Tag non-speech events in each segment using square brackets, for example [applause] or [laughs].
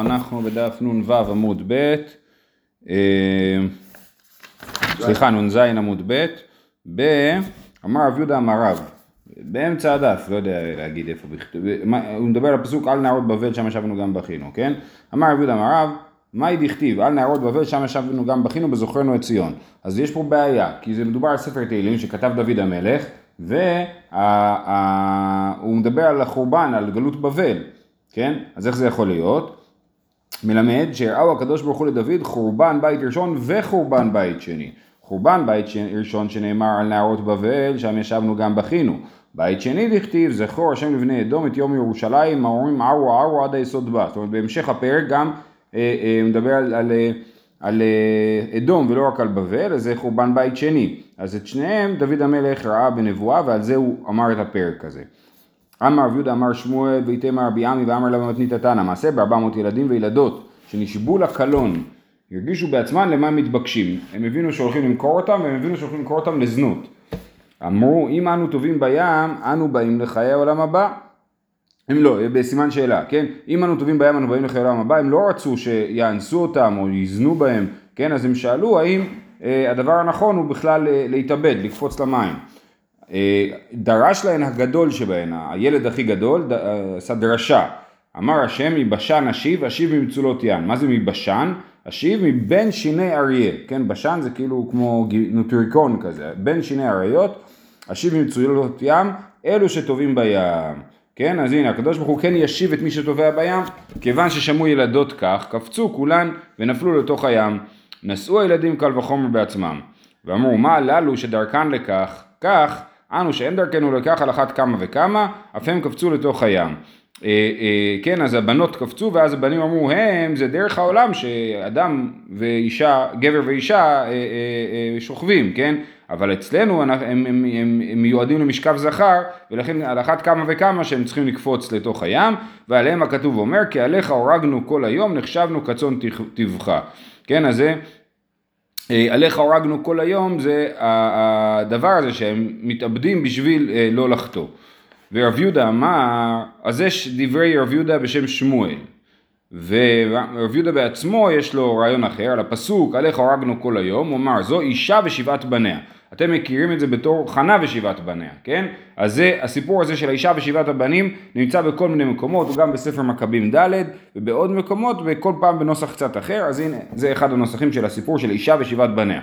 אנחנו בדף נ"ו עמוד ב', אה, סליחה נ"ז עמוד ב', ב- אמר רב יהודה אמר רב, באמצע הדף, לא יודע להגיד איפה, הוא מדבר על הפסוק על נערות בבל שם ישבנו גם בכינו, כן? אמר רב יהודה אמר רב, מהי דכתיב על נערות בבל שם ישבנו גם בכינו בזוכרנו את ציון. אז יש פה בעיה, כי זה מדובר על ספר תהילים שכתב דוד המלך, והוא מדבר על החורבן, על גלות בבל, כן? אז איך זה יכול להיות? מלמד שהראו הקדוש ברוך הוא לדוד חורבן בית ראשון וחורבן בית שני. חורבן בית ראשון שנאמר על נערות בבל, שם ישבנו גם בכינו. בית שני דכתיב זכור השם לבני אדום את יום ירושלים, האומרים ערו ערו עד היסוד בה. זאת אומרת בהמשך הפרק גם אה, אה, מדבר על, על, אה, על אה, אדום ולא רק על בבל, אז זה חורבן בית שני. אז את שניהם דוד המלך ראה בנבואה ועל זה הוא אמר את הפרק הזה. אמר רב יהודה אמר שמואל ויתמר רבי עמי ואמר לה במתנית התנא מעשה בארבע מאות ילדים וילדות שנשבו לקלון הרגישו בעצמם למה הם מתבקשים הם הבינו שהולכים למכור אותם והם הבינו שהולכים למכור אותם לזנות אמרו אם אנו טובים בים אנו באים לחיי העולם הבא הם לא, בסימן שאלה, כן? אם אנו טובים בים אנו באים לחיי העולם הבא, הם לא רצו שיאנסו אותם או יזנו בהם, כן? אז הם שאלו האם אה, הדבר הנכון הוא בכלל אה, להתאבד, לקפוץ למים. אה, דרש להן הגדול שבהן, הילד הכי גדול, אה, עשה דרשה. אמר השם מבשן אשיב, אשיב ממצולות ים. מה זה מבשן? אשיב מבין שיני אריה. כן, בשן זה כאילו כמו נוטריקון כזה. בין שיני אריות, אשיב ממצולות ים, אלו שטובים בים. כן, אז הנה, הקדוש ברוך הוא כן ישיב את מי שטובע בים, כיוון ששמעו ילדות כך, קפצו כולן ונפלו לתוך הים. נשאו הילדים קל וחומר בעצמם. ואמרו, מה הללו שדרכן לכך, כך, אנו שאין דרכנו לכך על אחת כמה וכמה, אף הם קפצו לתוך הים. אה, אה, כן, אז הבנות קפצו, ואז הבנים אמרו, הם, זה דרך העולם שאדם ואישה, גבר ואישה אה, אה, אה, שוכבים, כן? אבל אצלנו אנחנו- הם, הם, הם, הם מיועדים למשכב זכר, ולכן על אחת כמה וכמה שהם צריכים לקפוץ לתוך הים, ועליהם הכתוב אומר, כי עליך הורגנו כל היום, נחשבנו כצאן טבחה. כן, אז זה... אה, עליך הורגנו כל היום זה הדבר הזה שהם מתאבדים בשביל אה, לא לחטוא. ורב יהודה אמר, אז זה ש- דברי רב יהודה בשם שמואל. ורב יהודה בעצמו יש לו רעיון אחר, על הפסוק עליך הורגנו כל היום, הוא אמר זו אישה ושבעת בניה. אתם מכירים את זה בתור חנה ושבעת בניה, כן? אז זה, הסיפור הזה של האישה ושבעת הבנים נמצא בכל מיני מקומות, הוא גם בספר מכבים ד' ובעוד מקומות, וכל פעם בנוסח קצת אחר, אז הנה, זה אחד הנוסחים של הסיפור של אישה ושבעת בניה.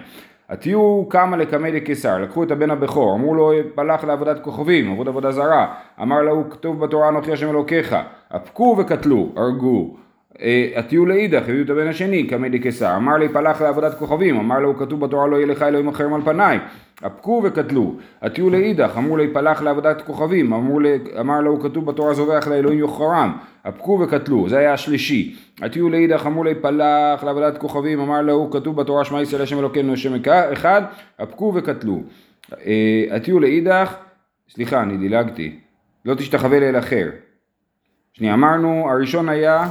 התיהו קמה לקמי לקיסר, לקחו את הבן הבכור, אמרו לו פלח לעבודת כוכבים, עבוד עבודה זרה, אמר לו כתוב בתורה אנוכי השם אלוקיך, אבקו וקטלו, הרגו. אה, התיהו לאידך, הביאו את הבן השני, קמי לקיסר, אמר לי פלח לעבודת כוכבים, אמר לו כתוב בתורה לא יהיה לך אלוהים אחרים על פניי, אבקו וקטלו. התיהו לאידך, אמרו לי פלח לעבודת כוכבים, אמר לו כתוב בתורה זובח לאלוהים יוחרם, אבקו וקטלו, זה היה השלישי. התיהו לאידך, אמרו לי פלח לעבודת כוכבים, אמר לו כתוב בתורה שמע ישראל השם אלוקינו השם אחד, אבקו וקטלו. אה, התיהו לאידך, סליחה אני דילגתי, לא תשתחווה לאל אחר. שנייה, אמרנו, הראשון היה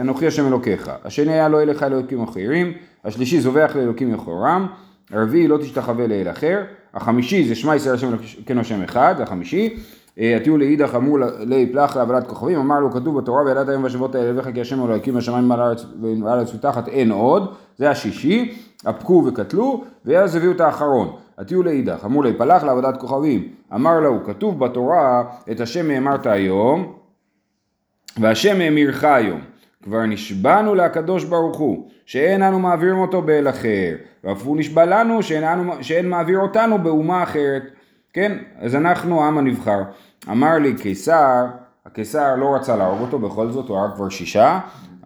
אנוכי השם אלוקיך, השני היה לא לך אלוקים אחרים, השלישי זובח לאלוקים יחורם, הרביעי לא תשתחווה לאל אחר, החמישי זה שמע ישראל השם אלוקינו השם אחד, החמישי, אה, התיהו לאידך אמרו ליפלח לעבודת כוכבים, אמר לו כתוב בתורה וידעת היום בשבועות האלה לבך כי השם אלוקים השמיים ועל הארץ והארץ ותחת אין עוד, זה השישי, אבקו וקטלו, ואז הביאו את האחרון. התיהו לאידך, אמרו ליפלח לעבודת כוכבים, אמר לו כתוב בתורה את השם האמרת היום והשם האמירך היום. כבר נשבענו לקדוש ברוך הוא, שאין אנו מעבירים אותו באל אחר, ואף הוא נשבע לנו שאין, אנו, שאין מעביר אותנו באומה אחרת. כן, אז אנחנו העם הנבחר. אמר לי קיסר, הקיסר לא רצה להרוג אותו, בכל זאת הוא הרג כבר שישה,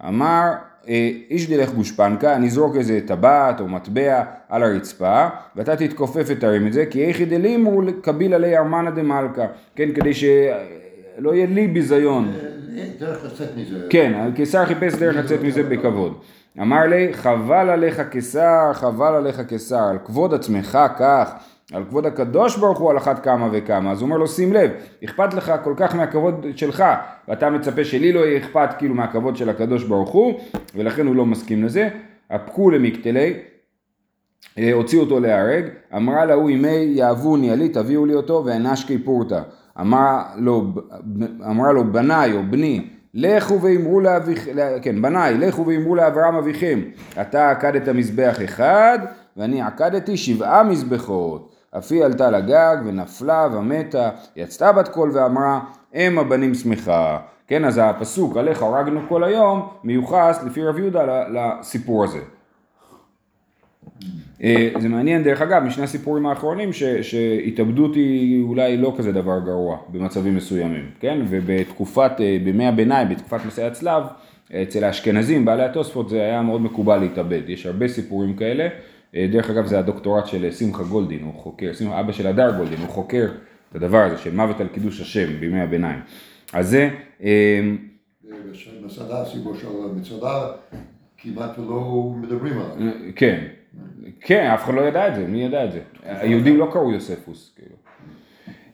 אמר אה, איש דלך גושפנקה, אני אזרוק איזה טבעת או מטבע על הרצפה, ואתה תתכופף ותרים את זה, כי איכי דלימו קביל עלי ארמנא דמלכה, כן, כדי שלא יהיה לי ביזיון. דרך לצאת מזה. כן, הקיסר חיפש דרך לצאת מזה בכבוד. אמר לי, חבל עליך קיסר, חבל עליך קיסר, על כבוד עצמך כך, על כבוד הקדוש ברוך הוא על אחת כמה וכמה. אז הוא אומר לו, שים לב, אכפת לך כל כך מהכבוד שלך, ואתה מצפה שלי לא יהיה אכפת כאילו מהכבוד של הקדוש ברוך הוא, ולכן הוא לא מסכים לזה. הפקו למקטלי, אה, הוציאו אותו להרג, אמרה להוא ימי יאהבוני עלי תביאו לי אותו ואנשקי פורתא. אמרה לו, אמרה לו בניי או בני לכו ואמרו לאביכם, כן, בניי, לכו ואמרו לאברהם אביכם, אתה עקדת מזבח אחד, ואני עקדתי שבעה מזבחות. אף עלתה לגג ונפלה ומתה, יצאה בת קול ואמרה, אם הבנים שמחה. כן, אז הפסוק עליך הרגנו כל היום, מיוחס לפי רב יהודה לסיפור הזה. אה, זה מעניין דרך אגב משני הסיפורים האחרונים ש, שהתאבדות היא אולי לא כזה דבר גרוע במצבים מסוימים, כן? ובתקופת, אה, בימי הביניים, בתקופת מסעי הצלב, אצל האשכנזים, בעלי התוספות, זה היה מאוד מקובל להתאבד, יש הרבה סיפורים כאלה, אה, דרך אגב זה הדוקטורט של שמחה גולדין, הוא חוקר, שמחה, אבא של הדר גולדין, הוא חוקר את הדבר הזה של מוות על קידוש השם בימי הביניים. אז זה... בסעדה, הסיפור של מצדה, כמעט לא מדברים עליו. כן. כן, אף אחד לא ידע את זה, מי ידע את זה? היהודים לא קראו יוספוס, כאילו.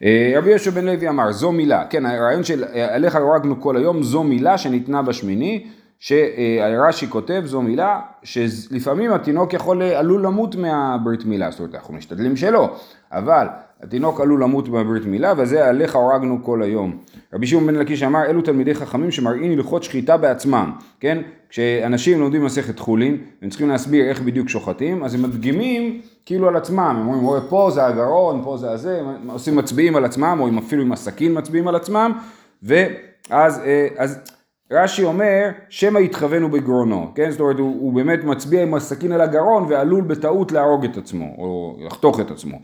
אה, רבי יהושע בן לוי אמר, זו מילה, כן, הרעיון של אה, עליך הרגנו כל היום, זו מילה שניתנה בשמיני, שרש"י כותב, זו מילה, שלפעמים התינוק יכול, עלול למות מהברית מילה, זאת אומרת, אנחנו משתדלים שלא, אבל התינוק עלול למות מהברית מילה, וזה עליך הרגנו כל היום. רבי שמעון בן לקיש אמר, אלו תלמידי חכמים שמראים הלכות שחיטה בעצמם, כן? כשאנשים לומדים מסכת חולין, הם צריכים להסביר איך בדיוק שוחטים, אז הם מדגימים כאילו על עצמם, הם אומרים, רואה פה זה הגרון, פה זה הזה, הם עושים מצביעים על עצמם, או אפילו עם הסכין מצביעים על עצמם, ואז אה, אז רש"י אומר, שמא יתכוונו בגרונו, כן? זאת אומרת, הוא, הוא באמת מצביע עם הסכין על הגרון ועלול בטעות להרוג את עצמו, או לחתוך את עצמו.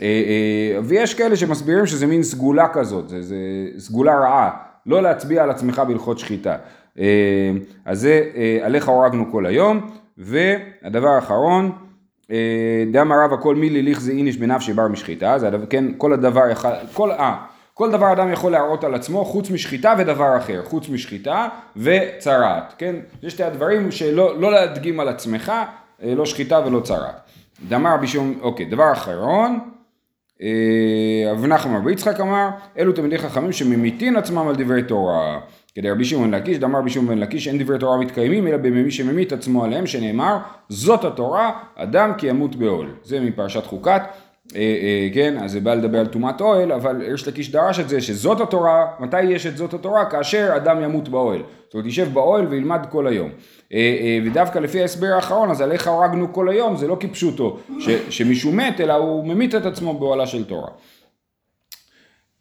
אה, אה, ויש כאלה שמסבירים שזה מין סגולה כזאת, זה, זה סגולה רעה, לא להצביע על עצמך בהלכות שחיטה. אה, אז זה עליך הורגנו כל היום, והדבר האחרון, דם הרב הכל מילי ליכזי איניש בנפשי בר משחיטה, זה כן, כל הדבר יכל, כל, אה, כל דבר אדם יכול להראות על עצמו חוץ משחיטה ודבר אחר, חוץ משחיטה וצרעת, כן? זה שתי הדברים שלא לא להדגים על עצמך, לא שחיטה ולא צרעת. דמר בשום, אוקיי, דבר אחרון, רב נחמן רבי יצחק אמר, אלו תלמידי חכמים שממיתין עצמם על דברי תורה. כדי רבי שמעון לקיש, דאמר רבי שמעון בן לקיש, אין דברי תורה מתקיימים, אלא במי שממית עצמו עליהם, שנאמר, זאת התורה, אדם כי ימות בעול. זה מפרשת חוקת. אה, אה, כן, אז זה בא לדבר על טומאת אוהל, אבל יש לקיש דרש את זה, שזאת התורה, מתי יש את זאת התורה? כאשר אדם ימות באוהל. זאת אומרת, יישב באוהל וילמד כל היום. אה, ודווקא לפי ההסבר האחרון, אז עליך הרגנו כל היום, זה לא כפשוטו, שמישהו מת, אלא הוא ממית את עצמו באוהלה של תורה.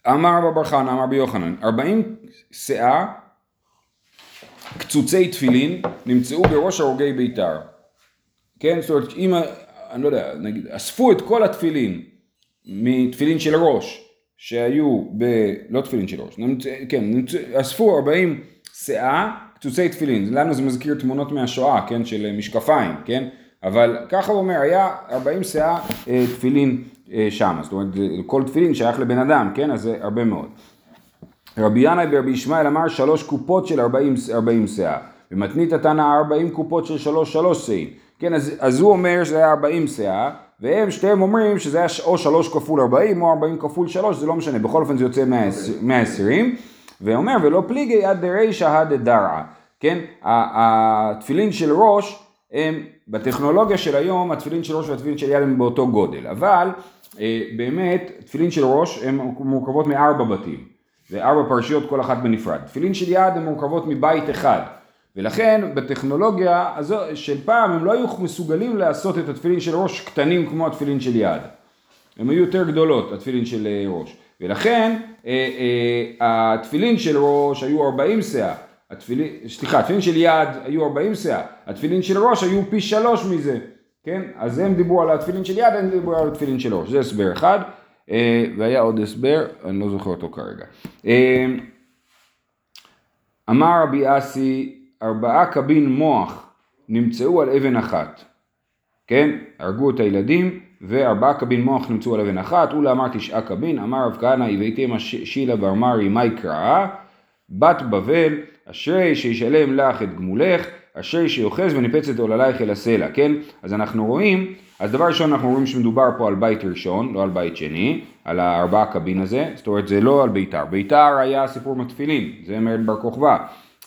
אמר רבי חנא, אמר רבי יוחנן, ארבעים שאה, קצוצי תפילין, נמצאו בראש הרוגי בית"ר. כן, זאת אומרת, אם אני לא יודע, נגיד, אספו את כל התפילין מתפילין של ראש שהיו ב... לא תפילין של ראש, נמצ... כן, נמצ... אספו 40 שאה, קצוצי תפילין, לנו זה מזכיר תמונות מהשואה, כן, של משקפיים, כן, אבל ככה הוא אומר, היה 40 שאה אה, תפילין אה, שם, זאת אומרת, כל תפילין שייך לבן אדם, כן, אז זה הרבה מאוד. רבי ינאי ברבי ישמעאל אמר שלוש קופות של 40, 40 שאה, ומתנית התנא 40 קופות של שלוש שלוש שאים. כן, אז, אז הוא אומר שזה היה 40 שאה, והם שתיהם אומרים שזה היה או 3 כפול 40 או 40 כפול 3, זה לא משנה, בכל אופן זה יוצא 120, ואומר ולא פליגי עד דרישא עד דרעא, כן, התפילין של ראש הם בתכנולוגיה של היום התפילין של ראש והתפילין של יד הם באותו גודל, אבל אה, באמת תפילין של ראש הן מורכבות מארבע בתים, וארבע פרשיות כל אחת בנפרד, תפילין של יד הן מורכבות מבית אחד ולכן בטכנולוגיה הזו של פעם הם לא היו מסוגלים לעשות את התפילין של ראש קטנים כמו התפילין של יד. הם היו יותר גדולות, התפילין של אה, ראש. ולכן אה, אה, התפילין של ראש היו 40 שאה. התפילין, סליחה, התפילין של יד היו 40 שאה. התפילין של ראש היו פי שלוש מזה. כן? אז הם דיברו על התפילין של יד, הם דיברו על התפילין של ראש. זה הסבר אחד. והיה עוד הסבר, אני לא זוכר אותו כרגע. אמר רבי אסי ארבעה קבין מוח נמצאו על אבן אחת, כן? הרגו את הילדים וארבעה קבין מוח נמצאו על אבן אחת, אולה אמר תשעה קבין, אמר רב כהנא הבאתם שילה בר מרי מאי קראה, בת בבל, אשרי שישלם לך את גמולך, אשרי שיוחז וניפץ את עוללייך אל הסלע, כן? אז אנחנו רואים, אז דבר ראשון אנחנו רואים שמדובר פה על בית ראשון, לא על בית שני, על הארבעה קבין הזה, זאת אומרת זה לא על ביתר, ביתר היה סיפור מתפילין, זה מרד בר כוכבא.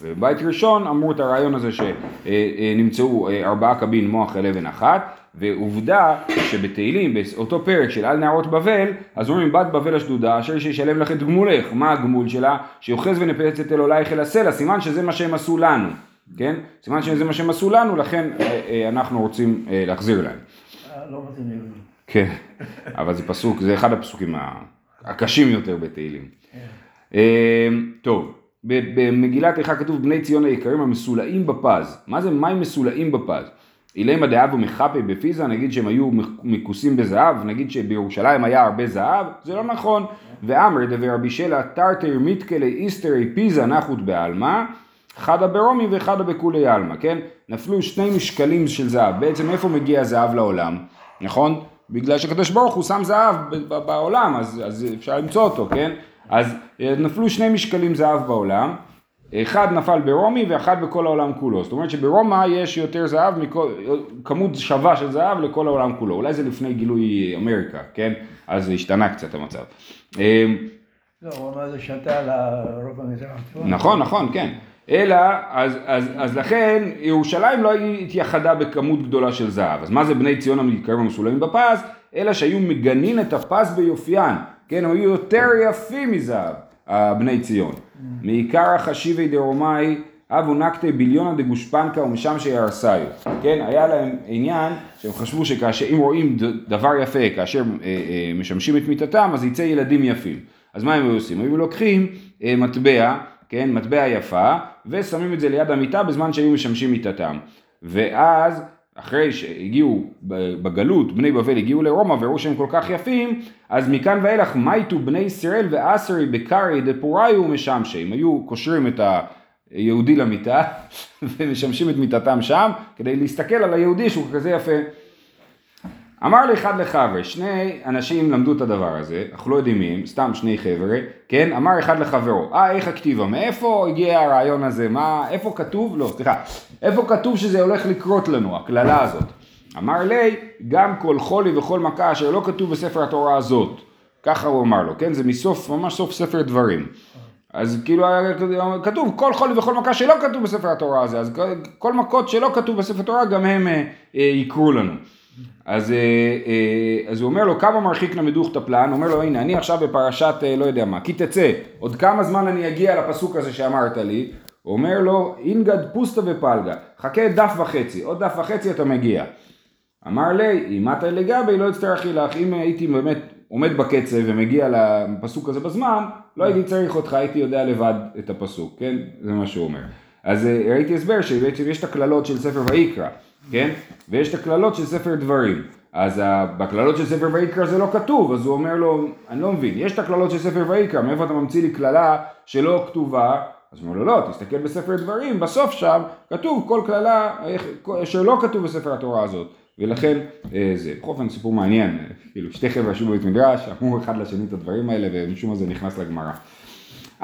ובבית ראשון אמרו את הרעיון הזה שנמצאו אה, ארבעה קבין מוח על אבן אחת, ועובדה שבתהילים, באותו פרק של על נערות בבל, אז אומרים בת בבל השדודה אשר שישלם לך את גמולך, מה הגמול שלה? שיוחז ונפץ את אלולייך אל הסלע, סימן שזה מה שהם עשו לנו, כן? סימן שזה מה שהם עשו לנו, לכן אה, אה, אנחנו רוצים אה, להחזיר להם. לא מתאים לי. כן, אבל זה פסוק, זה אחד הפסוקים הקשים יותר בתהילים. אה, טוב, במגילת איכה כתוב בני ציון היקרים המסולאים בפז. מה זה מים מסולאים בפז? אילמה דאבו מחפה בפיזה, נגיד שהם היו מכוסים בזהב, נגיד שבירושלים היה הרבה זהב, זה לא נכון. ואמר דבר רבי שלה תרתר מתקלי איסטרי פיזה נחות בעלמא, חדה ברומי וחדה בכולי עלמא, כן? נפלו שני משקלים של זהב, בעצם איפה מגיע זהב לעולם, נכון? בגלל שקדוש ברוך הוא שם זהב בעולם, אז, אז אפשר למצוא אותו, כן? אז אה, נפלו שני משקלים זהב בעולם, אחד נפל ברומי ואחד בכל העולם כולו. זאת אומרת שברומא יש יותר זהב, מכל, כמות שווה של זהב לכל העולם כולו. אולי זה לפני גילוי אמריקה, כן? אז השתנה קצת המצב. אה, לא, רומא זה שתה על הרוב המזרח. נכון, נכון, כן. אלא, אז, אז, אז לכן ירושלים לא התייחדה בכמות גדולה של זהב. אז מה זה בני ציון המתקרבים המסולמים בפז? אלא שהיו מגנין את הפז ביופיין. כן, הם היו יותר יפים מזהב, בני ציון. מעיקר החשיבי דרומאי אבו נקטה ביליונא דגושפנקה ומשם שיהרסאיו. כן, היה להם עניין שהם חשבו שכאשר אם רואים דבר יפה כאשר אה, אה, משמשים את מיטתם אז יצא ילדים יפים. אז מה הם היו עושים? היו לוקחים אה, מטבע, כן, מטבע יפה, ושמים את זה ליד המיטה בזמן שהיו משמשים מיטתם. ואז אחרי שהגיעו בגלות, בני בבל הגיעו לרומא וראו שהם כל כך יפים, אז מכאן ואילך מייטו בני ישראל ואסרי בקרי דפוריו משמשי, הם היו קושרים את היהודי למיטה [laughs] ומשמשים את מיטתם שם כדי להסתכל על היהודי שהוא כזה יפה. אמר לי אחד לחבר, שני אנשים למדו את הדבר הזה, אנחנו לא יודעים מי הם, סתם שני חבר'ה, כן? אמר אחד לחברו, אה איך הכתיבה, מאיפה הגיע הרעיון הזה, מה, איפה כתוב, לא סליחה, איפה כתוב שזה הולך לקרות לנו, הקללה הזאת? אמר לי, גם כל חולי וכל מכה אשר לא כתוב בספר התורה הזאת, ככה הוא אמר לו, כן? זה מסוף, ממש סוף ספר דברים. אז כאילו כתוב כל חולי וכל מכה שלא כתוב בספר התורה הזה, אז כל מכות שלא כתוב בספר התורה גם הם אה, אה, יקרו לנו. אז, אה, אה, אז הוא אומר לו, כמה מרחיק נא מדוך טפלן? אומר לו, הנה, אני עכשיו בפרשת, אה, לא יודע מה, כי תצא, עוד כמה זמן אני אגיע לפסוק הזה שאמרת לי? הוא אומר לו, אינגד פוסטה ופלגה, חכה דף וחצי, עוד דף וחצי אתה מגיע. אמר לי, אם אתה לגבי לא אצטרכי לך, אם הייתי באמת עומד בקצב ומגיע לפסוק הזה בזמן, לא הייתי צריך אותך, הייתי יודע לבד את הפסוק, כן? זה מה שהוא אומר. אז ראיתי הסבר שבעצם יש את הקללות של ספר ויקרא. כן? ויש את הקללות של ספר דברים. אז בקללות של ספר ויקרא זה לא כתוב, אז הוא אומר לו, אני לא מבין, יש את הקללות של ספר ויקרא, מאיפה אתה ממציא לי קללה שלא כתובה? אז הוא אומר לו, לא, תסתכל בספר דברים, בסוף שם כתוב כל קללה שלא כתוב בספר התורה הזאת. ולכן אה, זה, בכל אופן סיפור מעניין, כאילו שתי חבר'ה ישבו בבית מדרש, אמרו אחד לשני את הדברים האלה ומשום מה זה נכנס לגמרא.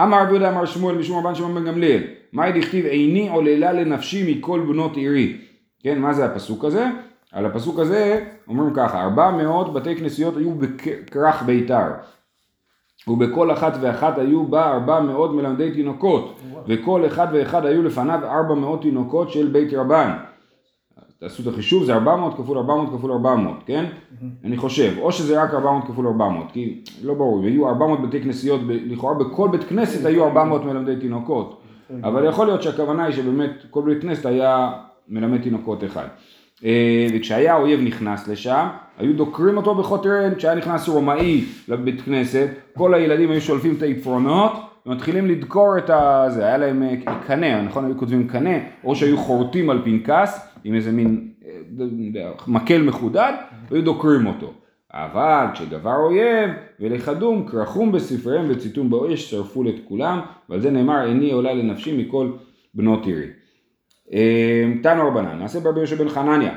אמר רבי יהודה אמר שמואל משום רבן שמעון בן גמליאל, מאי דכתיב איני עוללה לנפשי מכל בנות עירי כן, מה זה הפסוק הזה? על הפסוק הזה אומרים ככה, 400 בתי כנסיות היו בכרך ביתר, ובכל אחת ואחת היו בה 400 מלמדי תינוקות, וכל אחד ואחד היו לפניו 400 תינוקות של בית רבן. תעשו את החישוב, זה 400 כפול 400 כפול 400, כן? אני חושב, או שזה רק 400 כפול 400, כי לא ברור, היו 400 בתי כנסיות, לכאורה בכל בית כנסת היו 400 מלמדי תינוקות, אבל יכול להיות שהכוונה היא שבאמת כל בית כנסת היה מלמד תינוקות אחד. אה, וכשהיה האויב נכנס לשם, היו דוקרים אותו בחותריהם, כשהיה נכנס רומאי לבית כנסת, כל הילדים היו שולפים את העפרונות ומתחילים לדקור את ה... זה, היה להם אה, קנה, נכון? היו כותבים קנה, או שהיו חורטים על פנקס עם איזה מין אה, מקל מחודד, והיו דוקרים אותו. אבל כשדבר אויב ולכדום כרכום בספריהם וציתום באש שרפו את כולם ועל זה נאמר איני עולה לנפשי מכל בנות עירי. אמ, תנו רבנן, נעשה ברבי יהושע בן חנניה,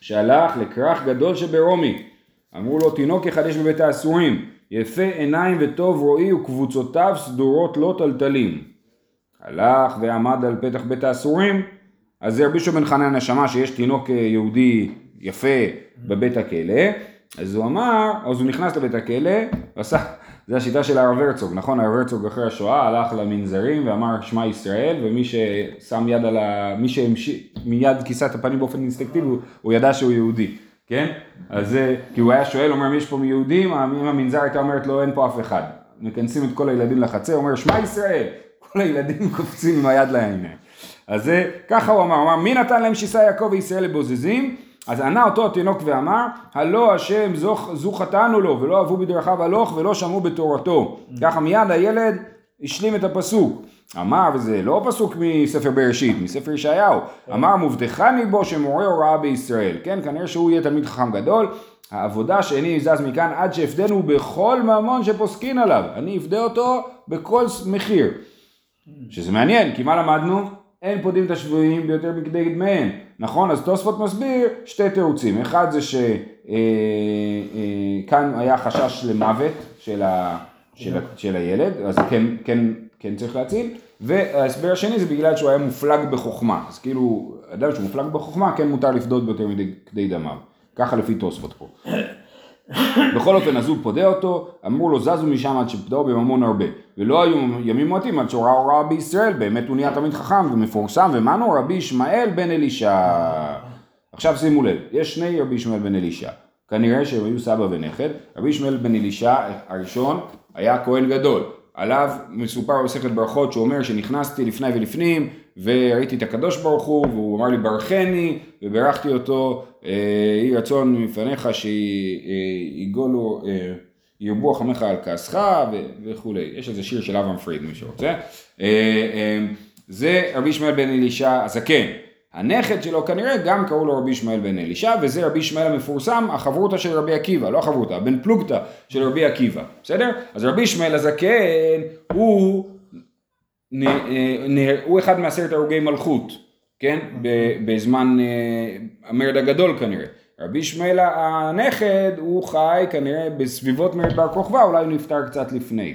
שהלך לכרך גדול שברומי, אמרו לו תינוק יחדש בבית האסורים, יפה עיניים וטוב רואי וקבוצותיו סדורות לא טלטלים. הלך ועמד על פתח בית האסורים, אז זה רבי בן חנניה שמע שיש תינוק יהודי יפה בבית הכלא, אז הוא אמר, אז הוא נכנס לבית הכלא, ועשה, זה השיטה של הרב הרצוג, נכון? הרב הרצוג אחרי השואה הלך למנזרים ואמר שמע ישראל, ומי ששם יד על ה... מי שמיד כיסה את הפנים באופן אינסטקטיבי, הוא, הוא ידע שהוא יהודי, כן? אז זה, כי הוא היה שואל, אומר, מי יש פה מיהודים? אם המנזר הייתה אומרת לו, אין פה אף אחד. מכנסים את כל הילדים לחצר, אומר, שמע ישראל! כל הילדים קופצים עם היד לעיניים. אז זה, ככה הוא אמר, הוא אמר, מי נתן להם שיסה יעקב וישראל לבוזזים? אז ענה אותו התינוק ואמר, הלא השם זו, זו חטאנו לו, ולא אהבו בדרכיו הלוך, ולא שמעו בתורתו. ככה מיד הילד השלים את הפסוק. אמר, וזה לא פסוק מספר בראשית, מספר ישעיהו, אמר מובטחני בו שמורה הוראה בישראל, כן, כנראה שהוא יהיה תלמיד חכם גדול, העבודה שאיני זז מכאן עד שאפדנו בכל ממון שפוסקין עליו, אני אפדה אותו בכל מחיר. שזה מעניין, כי מה למדנו? אין פודים את השבויים ביותר מכדי דמיהם, נכון? אז תוספות מסביר שתי תירוצים, אחד זה שכאן אה, אה, היה חשש למוות של, ה, של, ה, של הילד, אז כן, כן, כן צריך להציל, וההסבר השני זה בגלל שהוא היה מופלג בחוכמה, אז כאילו אדם שהוא מופלג בחוכמה כן מותר לפדות ביותר מכדי דמיו, ככה לפי תוספות פה. בכל אופן אז הוא פודה אותו, אמרו לו זזו משם עד שפדאו בממון הרבה. ולא היו ימים מועטים עד שהוראה הוראה בישראל, באמת הוא נהיה תמיד חכם ומפורסם, ומנו רבי ישמעאל בן אלישע. עכשיו שימו לב, יש שני רבי ישמעאל בן אלישע. כנראה שהם היו סבא ונכד. רבי ישמעאל בן אלישע הראשון היה כהן גדול. עליו מסופר במסכת ברכות שהוא אומר שנכנסתי לפני ולפנים וראיתי את הקדוש ברוך הוא והוא אמר לי ברכני וברכתי אותו אה, יהי רצון מפניך שיגולו אה, ירבו חמך על כעסך וכולי. יש איזה שיר של אברהם פריד מי שרוצה. אה, זה רבי ישמעאל בן אלישע הזקן. הנכד שלו כנראה גם קראו לו רבי ישמעאל בן אלישע וזה רבי ישמעאל המפורסם החברותא של רבי עקיבא לא החברותא הבן פלוגתא של רבי עקיבא. בסדר? אז רבי ישמעאל הזקן הוא הוא אחד מעשרת הרוגי מלכות כן בזמן אה, המרד הגדול כנראה רבי ישמעאל הנכד הוא חי כנראה בסביבות מרד בר כוכבא אולי הוא נפטר קצת לפני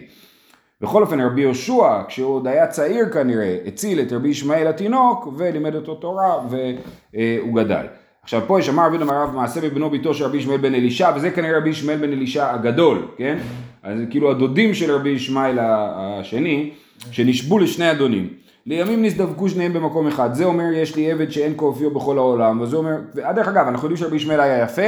בכל אופן רבי יהושע, כשהוא עוד היה צעיר כנראה, הציל את רבי ישמעאל התינוק ולימד אותו תורה והוא גדל. עכשיו פה יש אמר רבי אמר מעשה בבנו ביתו של רבי ישמעאל בן אלישע וזה כנראה רבי ישמעאל בן אלישע הגדול, כן? אז כאילו הדודים של רבי ישמעאל השני שנשבו לשני אדונים. לימים נזדבקו שניהם במקום אחד, זה אומר יש לי עבד שאין כאופיו בכל העולם, וזה אומר, דרך אגב אנחנו יודעים שרבי ישמעאל היה יפה,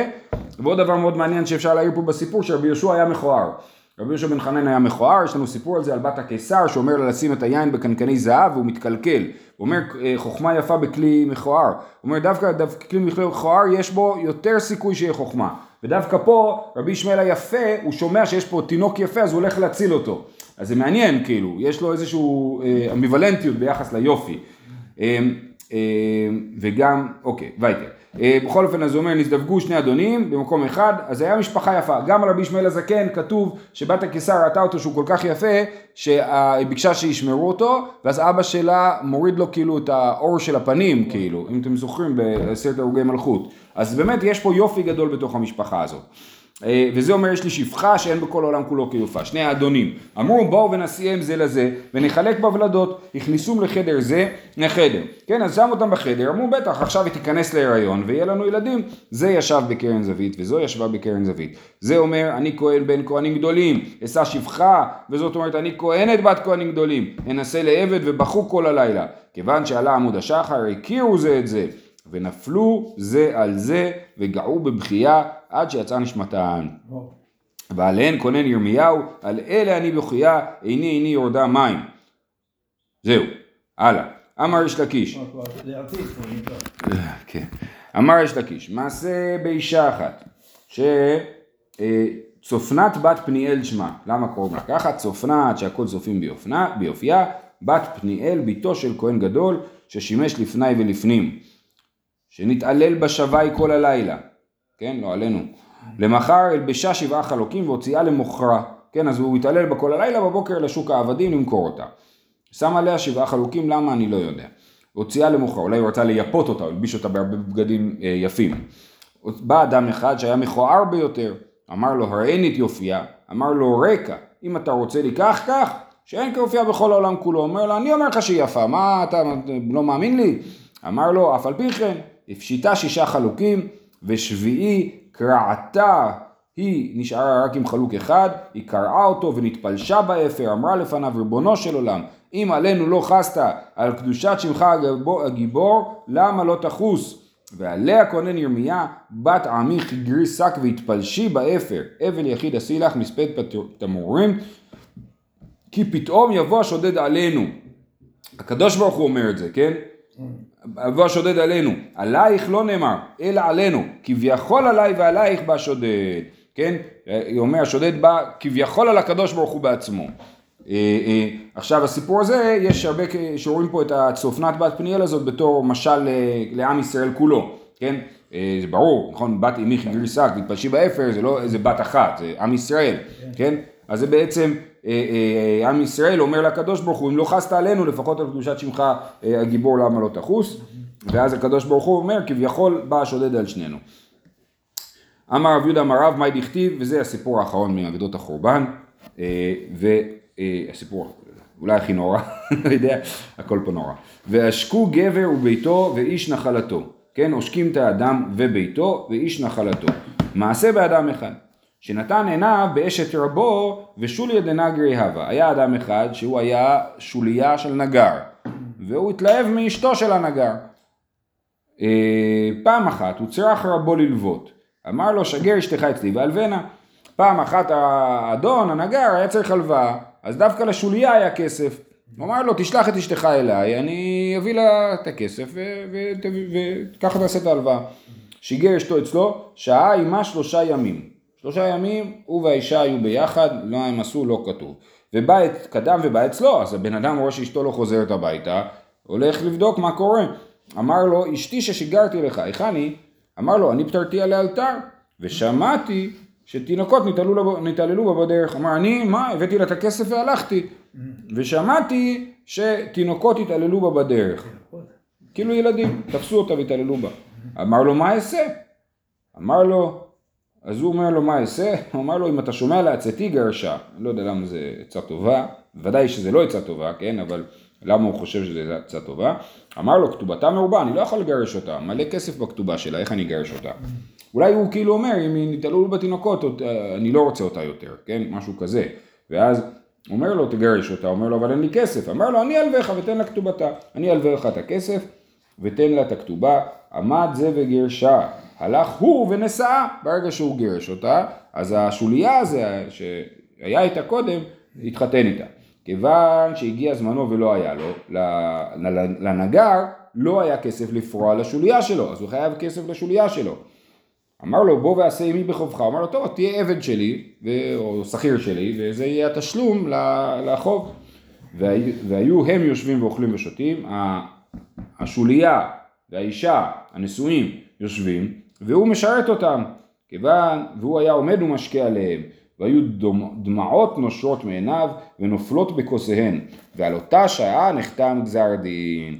ועוד דבר מאוד מעניין שאפשר להעיר פה בסיפור שרבי יהושע היה מכוער. רבי יהושע בן חנן היה מכוער, יש לנו סיפור על זה על בת הקיסר שאומר לה לשים את היין בקנקני זהב והוא מתקלקל. הוא אומר חוכמה יפה בכלי מכוער. הוא אומר דווקא, דווקא כלי מכוער יש בו יותר סיכוי שיהיה חוכמה. ודווקא פה רבי ישמעאל היפה הוא שומע שיש פה תינוק יפה אז הוא הולך להציל אותו. אז זה מעניין כאילו, יש לו איזושהי אה, אמביוולנטיות ביחס ליופי. אה, אה, וגם, אוקיי, וייטר. בכל אופן אז הוא אומר נזדווגו שני אדונים במקום אחד אז היה משפחה יפה גם על רבי ישמעאל הזקן כתוב שבת הקיסר ראתה אותו שהוא כל כך יפה שהיא ביקשה שישמרו אותו ואז אבא שלה מוריד לו כאילו את האור של הפנים כאילו אם אתם זוכרים בעשרת הרוגי מלכות אז באמת יש פה יופי גדול בתוך המשפחה הזאת וזה אומר יש לי שפחה שאין בכל העולם כולו כיופה, שני האדונים. אמרו בואו ונסיעם זה לזה ונחלק בוולדות, הכניסום לחדר זה לחדר. כן, אז שם אותם בחדר, אמרו בטח עכשיו היא תיכנס להיריון ויהיה לנו ילדים. זה ישב בקרן זווית וזו ישבה בקרן זווית. זה אומר אני כהן בן כהנים גדולים, אשא שפחה, וזאת אומרת אני כהנת בת כהנים גדולים, אנסה לעבד ובכו כל הלילה. כיוון שעלה עמוד השחר הכירו זה את זה. ונפלו זה על זה וגעו בבכייה עד שיצאה נשמתן. ועליהן כונן ירמיהו, על אלה אני בוכייה, איני איני יורדה מים. זהו, הלאה. אמר יש לקיש. כן. אמר יש לקיש, מעשה באישה אחת, שצופנת בת פניאל שמה, למה קוראים לה ככה? צופנת שהכל צופים ביופייה, בת פניאל, בתו של כהן גדול, ששימש לפני ולפנים. שנתעלל בשבי כל הלילה, כן, לא עלינו, למחר הלבשה שבעה חלוקים והוציאה למוכרה, כן, אז הוא התעלל בה כל הלילה, בבוקר לשוק העבדים למכור אותה. שם עליה שבעה חלוקים, למה? אני לא יודע. הוציאה למוכרה, אולי הוא רצה לייפות אותה, הלביש אותה בהרבה בגדים אה, יפים. בא אדם אחד שהיה מכוער ביותר, אמר לו הראיני את יופייה, אמר לו ריקה, אם אתה רוצה לי כך כך, שאין כיופייה בכל העולם כולו, אומר לו אני אומר לך שהיא יפה, מה אתה לא מאמין לי? אמר לו אף על פי כן, הפשיטוה שישה חלוקים, ושביעי קרעתה היא נשארה רק עם חלוק אחד, היא קרעה אותו ונתפלשה באפר, אמרה לפניו ריבונו של עולם, אם עלינו לא חסת על קדושת שמך הגיבור, למה לא תחוס? ועליה קונן ירמיה, בת עמי חיגרי שק והתפלשי באפר, אבל יחיד עשי לך מספד תמורים, כי פתאום יבוא השודד עלינו. הקדוש ברוך הוא אומר את זה, כן? יבוא השודד עלינו, עלייך לא נאמר, אלא עלינו, כביכול עליי ועלייך בא שודד, כן? היא אומר, השודד בא כביכול על הקדוש ברוך הוא בעצמו. אה, אה, עכשיו הסיפור הזה, יש הרבה שרואים פה את הצופנת בת פניאל הזאת בתור משל אה, לעם ישראל כולו, כן? זה ברור, נכון? בת עמי חיגרי שק, מתפלשי באפר, זה לא איזה בת אחת, זה עם ישראל, כן? אז זה בעצם עם ישראל אומר לקדוש ברוך הוא, אם לא חסת עלינו, לפחות על קדושת שמך הגיבור למה לא תחוס, ואז הקדוש ברוך הוא אומר, כביכול בא השודד על שנינו. אמר רב יהודה אמר רב, מאי דכתיב, וזה הסיפור האחרון מאגדות החורבן, והסיפור אולי הכי נורא, [laughs] לא יודע, הכל פה נורא. ועשקו גבר וביתו ואיש נחלתו, כן, עושקים את האדם וביתו ואיש נחלתו. מעשה באדם אחד. שנתן עיניו באשת רבו ושוליה דנגרי הווה. היה אדם אחד שהוא היה שוליה של נגר, והוא התלהב מאשתו של הנגר. אה, פעם אחת הוא צירח רבו ללוות. אמר לו שגר אשתך אצלי והלבנה. פעם אחת האדון, הנגר, היה צריך הלוואה, אז דווקא לשוליה היה כסף. הוא אמר לו, תשלח את אשתך אליי, אני אביא לה את הכסף וככה תעשה את ההלוואה. שיגר אשתו אצלו, שעה עימה שלושה ימים. שלושה ימים, הוא והאישה היו ביחד, מה הם עשו לא כתוב. ובא קדם ובא אצלו, אז הבן אדם רואה שאשתו לא חוזרת הביתה, הולך לבדוק מה קורה. אמר לו, אשתי ששיגרתי לך, היכן היא? אמר לו, אני פטרתי לאלתר, ושמעתי שתינוקות נתעללו בה בדרך. אמר, אני, מה, הבאתי לה את הכסף והלכתי, ושמעתי שתינוקות התעללו בה בדרך. כאילו ילדים, תפסו אותה והתעללו בה. אמר לו, מה אעשה? אמר לו, אז הוא אומר לו, מה אעשה? הוא אמר לו, אם אתה שומע לעצתי גרשה, לא יודע למה זה עצה טובה, ודאי שזה לא עצה טובה, כן, אבל למה הוא חושב שזה עצה טובה? אמר לו, כתובתה מרובה, אני לא יכול לגרש אותה, מלא כסף בכתובה שלה, איך אני אגרש אותה? אולי הוא כאילו אומר, אם היא נתעלו בתינוקות, אני לא רוצה אותה יותר, כן? משהו כזה. ואז אומר לו, תגרש אותה, אומר לו, אבל אין לי כסף. אמר לו, אני אלוויך ותן לה כתובתה. אני אלווה לך את הכסף ותן לה את הכתובה. עמד זה וגרשה. הלך הוא ונשאה. ברגע שהוא גירש אותה, אז השוליה הזה שהיה איתה קודם, התחתן איתה. כיוון שהגיע זמנו ולא היה לו, לנגר לא היה כסף לפרוע לשוליה שלו, אז הוא חייב כסף לשוליה שלו. אמר לו בוא ועשה עמי בחובך, אמר לו טוב תהיה עבד שלי או שכיר שלי וזה יהיה התשלום לחוב והיו הם יושבים ואוכלים ושותים, השוליה והאישה הנשואים יושבים והוא משרת אותם כיוון והוא היה עומד ומשקה עליהם. והיו דמעות נושרות מעיניו ונופלות בכוסיהן ועל אותה שעה נחתם גזר דין.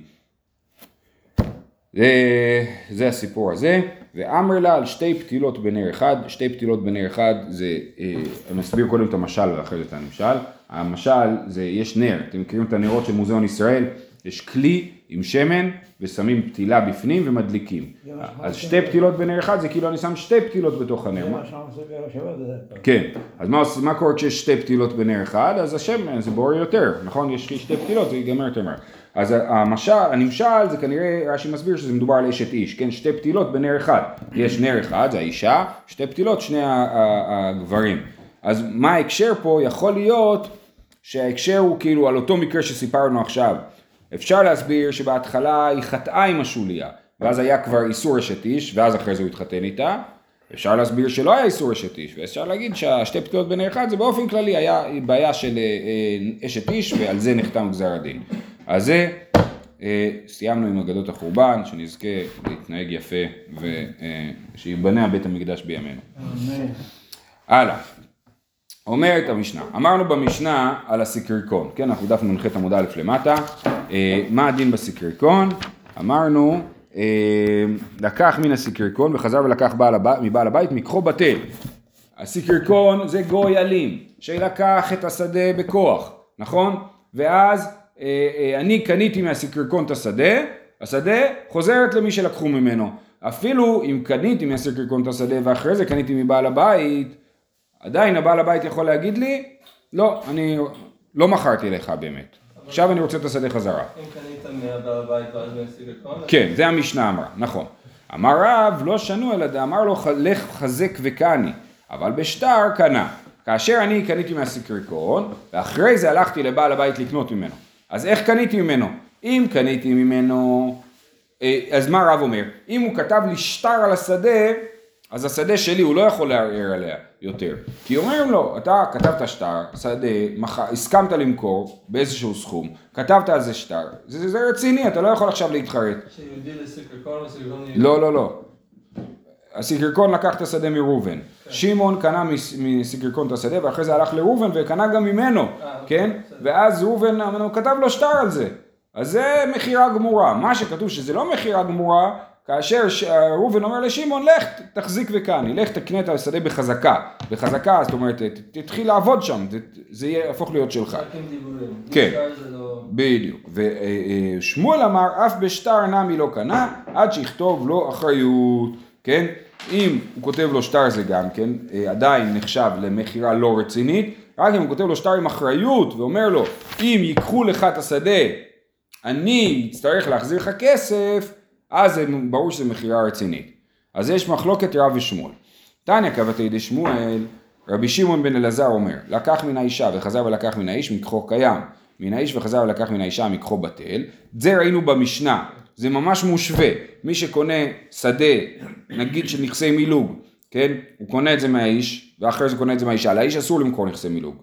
זה, זה הסיפור הזה ואמר לה על שתי פתילות בנר אחד, שתי פתילות בנר אחד זה, אה, אני אסביר קודם את המשל ואחרי זה את הנמשל, המשל זה, יש נר, אתם מכירים את הנרות של מוזיאון ישראל, יש כלי עם שמן ושמים פתילה בפנים ומדליקים, אז שתי פתילות בנר אחד זה כאילו אני שם שתי פתילות בתוך הנר, כן, אז מה, מה קורה כשיש שתי פתילות בנר אחד, אז השמן זה בוער יותר, נכון, יש שתי פתילות זה ייגמר יותר מהר אז המשל, הנמשל זה כנראה רש"י מסביר שזה מדובר על אשת איש, כן? שתי פתילות בנר אחד. יש נר אחד, זה האישה, שתי פתילות, שני הגברים. אז מה ההקשר פה? יכול להיות שההקשר הוא כאילו על אותו מקרה שסיפרנו עכשיו. אפשר להסביר שבהתחלה היא חטאה עם השוליה, ואז היה כבר איסור אשת איש, ואז אחרי זה הוא התחתן איתה. אפשר להסביר שלא היה איסור אשת איש, ואפשר להגיד שהשתי פתילות בנר אחד זה באופן כללי היה בעיה של אה, אה, אשת איש, ועל זה נחתם גזר הדין. אז זה, אה, סיימנו עם אגדות החורבן, שנזכה להתנהג יפה ושיבנה בית המקדש בימינו. הלאה. אומרת המשנה, אמרנו במשנה על הסיקריקון, כן, אנחנו דף נ"ח עמוד א' למטה, אה, מה הדין בסיקריקון? אמרנו, אה, לקח מן הסיקריקון וחזר ולקח בעל הבית, מבעל הבית מקחו בטל. הסיקריקון זה גוי אלים, שלקח את השדה בכוח, נכון? ואז אה, אה, אני קניתי מהסיקריקון את השדה, השדה חוזרת למי שלקחו ממנו. אפילו אם קניתי מהסיקריקון את השדה ואחרי זה קניתי מבעל הבית, עדיין הבעל הבית יכול להגיד לי, לא, אני לא מכרתי לך באמת. עכשיו אני רוצה את השדה חזרה. אם קנית מהבעל הבית ואז מהסיליקון, כן, זה המשנה אמרה, נכון. אמר רב, לא שנו אלא דאמר לו לך חזק וקני, אבל בשטר קנה. כאשר אני קניתי מהסיקריקון, ואחרי זה הלכתי לבעל הבית לקנות ממנו. אז איך קניתי ממנו? אם קניתי ממנו, אה, אז מה רב אומר? אם הוא כתב לי שטר על השדה, אז השדה שלי הוא לא יכול לערער עליה יותר. כי אומרים לו, אתה כתבת שטר, שדה, מח... הסכמת למכור באיזשהו סכום, כתבת על זה שטר, זה, זה רציני, אתה לא יכול עכשיו להתחרט. לא, לא, לא. הסיקרקון לקח את השדה מראובן. שמעון קנה מס- מסיקרקון את השדה ואחרי זה הלך לראובן וקנה גם ממנו, אה, כן? בסדר. ואז ראובן כתב לו שטר על זה. אז זה מכירה גמורה. מה שכתוב שזה לא מכירה גמורה, כאשר ש- ראובן אומר לשמעון, לך תחזיק וקני, לך תקנה את השדה בחזקה. בחזקה, זאת אומרת, תתחיל לעבוד שם, זה יהפוך להיות שלך. כן. לא... בדיוק. ושמואל אמר, אף בשטר נמי לא קנה, עד שיכתוב לו אחריות, כן? אם הוא כותב לו שטר זה גם כן, אה, עדיין נחשב למכירה לא רצינית, רק אם הוא כותב לו שטר עם אחריות ואומר לו, אם ייקחו לך את השדה, אני אצטרך להחזיר לך כסף, אז ברור שזו מכירה רצינית. אז יש מחלוקת רב ושמואל. תניא כבתי דשמואל, רבי שמעון בן אלעזר אומר, לקח מן האישה וחזר ולקח מן האיש מקחו קיים, מן האיש וחזר ולקח מן האישה מקחו בטל, זה ראינו במשנה, זה ממש מושווה, מי שקונה שדה, נגיד של נכסי מילוג, כן, הוא קונה את זה מהאיש, ואחרי זה קונה את זה מהאישה, לאיש אסור למכור נכסי מילוג,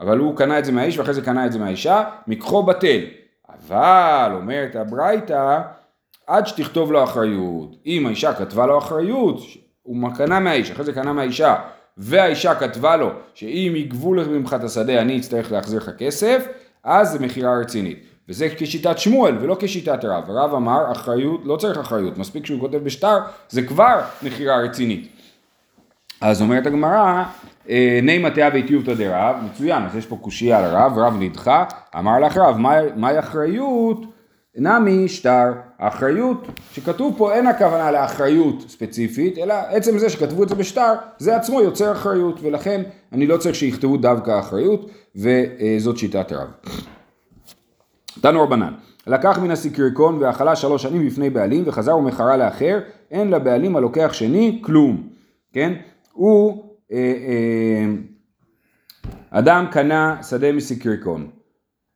אבל הוא קנה את זה מהאיש ואחרי זה קנה את זה מהאישה, מקחו בטל, אבל אומרת הברייתא, עד שתכתוב לו אחריות. אם האישה כתבה לו אחריות, הוא קנה מהאיש, אחרי זה קנה מהאישה, והאישה כתבה לו שאם יגבו ממך את השדה אני אצטרך להחזיר לך כסף, אז זה מכירה רצינית. וזה כשיטת שמואל ולא כשיטת רב. הרב אמר אחריות, לא צריך אחריות, מספיק שהוא כותב בשטר, זה כבר מכירה רצינית. אז אומרת הגמרא, אה, נימא תאה ואיטיובתא דרב, מצוין, אז יש פה קושייה על הרב, רב נדחה, אמר לך רב, מה- מהי אחריות? נמי שטר, האחריות שכתוב פה אין הכוונה לאחריות ספציפית, אלא עצם זה שכתבו את זה בשטר, זה עצמו יוצר אחריות, ולכן אני לא צריך שיכתבו דווקא אחריות, וזאת שיטת הרב. תנו רבנן, לקח מן הסיקריקון ואכלה שלוש שנים בפני בעלים וחזר ומכרה לאחר, אין לבעלים הלוקח שני כלום, כן? הוא, אה, אה, אדם קנה שדה מסיקריקון,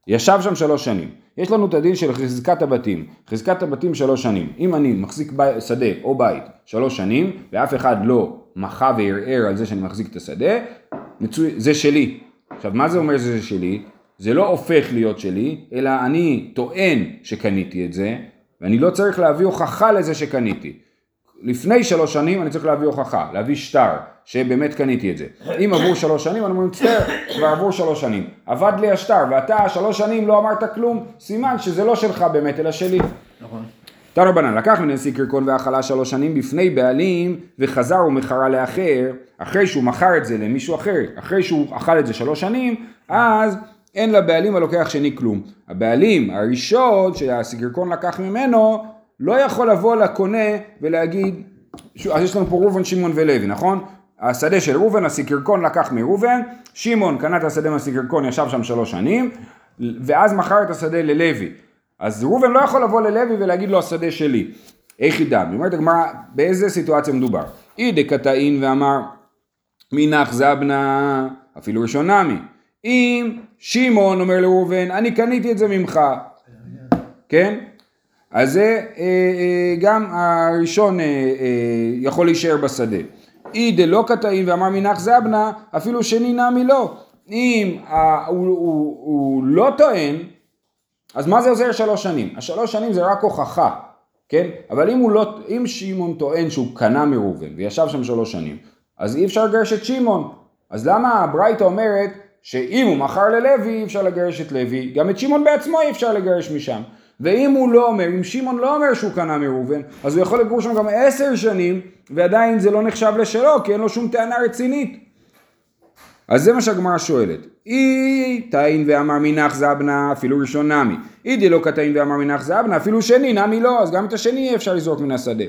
ישב שם שלוש שנים. יש לנו את הדין של חזקת הבתים. חזקת הבתים שלוש שנים. אם אני מחזיק בי, שדה או בית שלוש שנים, ואף אחד לא מחה וערער על זה שאני מחזיק את השדה, מצוי, זה שלי. עכשיו, מה זה אומר שזה שלי? זה לא הופך להיות שלי, אלא אני טוען שקניתי את זה, ואני לא צריך להביא הוכחה לזה שקניתי. לפני שלוש שנים אני צריך להביא הוכחה, להביא שטר, שבאמת קניתי את זה. אם עברו שלוש שנים, אני אומר, מצטער, כבר עברו שלוש שנים. אבד לי השטר, ואתה שלוש שנים לא אמרת כלום, סימן שזה לא שלך באמת, אלא שלי. נכון. תנו רבנן, לקח מן הנשיא קרקון ואכלה שלוש שנים בפני בעלים, וחזר ומכרה לאחר, אחרי שהוא מכר את זה למישהו אחר, אחרי שהוא אכל את זה שלוש שנים, אז אין לבעלים הלוקח שני כלום. הבעלים הראשון שהסיגרקון לקח ממנו, לא יכול לבוא לקונה ולהגיד, אז יש לנו פה ראובן, שמעון ולוי, נכון? השדה של ראובן, הסיקרקון לקח מראובן, שמעון קנה את השדה מהסיקרקון, ישב שם שלוש שנים, ואז מכר את השדה ללוי. אז ראובן לא יכול לבוא ללוי ולהגיד לו השדה שלי. איך ידע? אומרת הגמרא, באיזה סיטואציה מדובר? אי דקתאין ואמר מנח זבנה, אפילו ראשון נמי. אם שמעון אומר לראובן, אני קניתי את זה ממך, כן? אז זה אה, אה, גם הראשון אה, יכול להישאר בשדה. אי דלא קטעין ואמר מנח זבנה, אפילו שני נמי לא. אם הוא, הוא, לא טוען, אז מה זה עוזר שלוש שנים? השלוש שנים זה רק הוכחה, כן? אבל אם, לא, אם שמעון טוען שהוא קנה מראובן וישב שם שלוש שנים, אז אי אפשר לגרש את שמעון. אז למה הברייתא אומרת שאם הוא מכר ללוי אי אפשר לגרש את לוי, גם את שמעון בעצמו אי אפשר לגרש משם. ואם הוא לא אומר, אם שמעון לא אומר שהוא קנה מראובן, אז הוא יכול לגור שם גם עשר שנים, ועדיין זה לא נחשב לשלו, כי אין לו שום טענה רצינית. אז זה מה שהגמרא שואלת. אי תאין ואמר מנח זבנה אפילו ראשון נמי. אי דלא קטעין ואמר מנח זבנה אפילו שני נמי לא, אז גם את השני אי אפשר לזרוק מן השדה.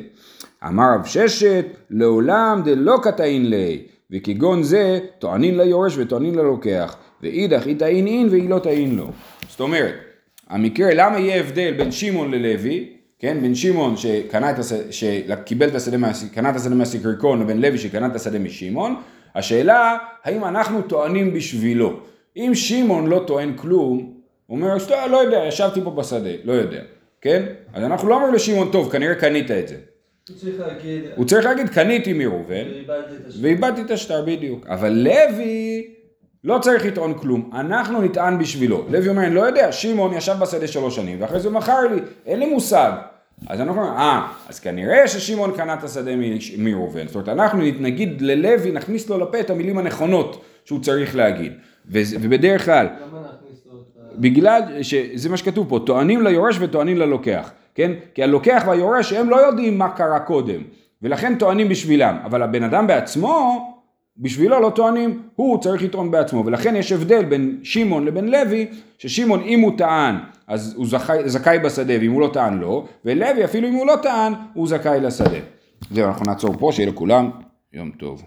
אמר רב ששת לעולם דלא קטעין ליה. וכגון זה טוענין ליורש וטוענין ללוקח, ואידך היא תעין אין והיא לא תעין לו. זאת אומרת, המקרה, למה יהיה הבדל בין שמעון ללוי, כן, בין שמעון שקנה את השדה, שקיבל את השדה, קנה את השדה מהסיקריקון לבין לוי שקנה את השדה משמעון, השאלה האם אנחנו טוענים בשבילו. אם שמעון לא טוען כלום, הוא אומר, "סתם, לא יודע, ישבתי פה בשדה, לא יודע, כן? אז אנחנו לא אומרים לשמעון, טוב, כנראה קנית את זה. הוא צריך להגיד, הוא צריך להגיד, קניתי מראובן. ואיבדתי את השטר בדיוק. אבל לוי לא צריך לטעון כלום, אנחנו נטען בשבילו. לוי אומר, אני לא יודע, שמעון ישב בשדה שלוש שנים, ואחרי זה מכר לי, אין לי מושג. אז אנחנו אומרים, אה, אז כנראה ששמעון קנה את השדה מראובן. זאת אומרת, אנחנו נגיד ללוי, נכניס לו לפה את המילים הנכונות שהוא צריך להגיד. ובדרך כלל, למה נכניס לו את ה... בגלל שזה מה שכתוב פה, טוענים ליורש וטוענים ללוקח, כן? כי הלוקח והיורש הם לא יודעים מה קרה קודם, ולכן טוענים בשבילם, אבל הבן אדם בעצמו, בשבילו לא טוענים, הוא צריך לטעון בעצמו, ולכן יש הבדל בין שמעון לבין לוי, ששמעון אם הוא טען, אז הוא זכאי, זכאי בשדה, ואם הוא לא טען לא, ולוי אפילו אם הוא לא טען, הוא זכאי לשדה. זהו, אנחנו נעצור פה, שיהיה לכולם יום טוב.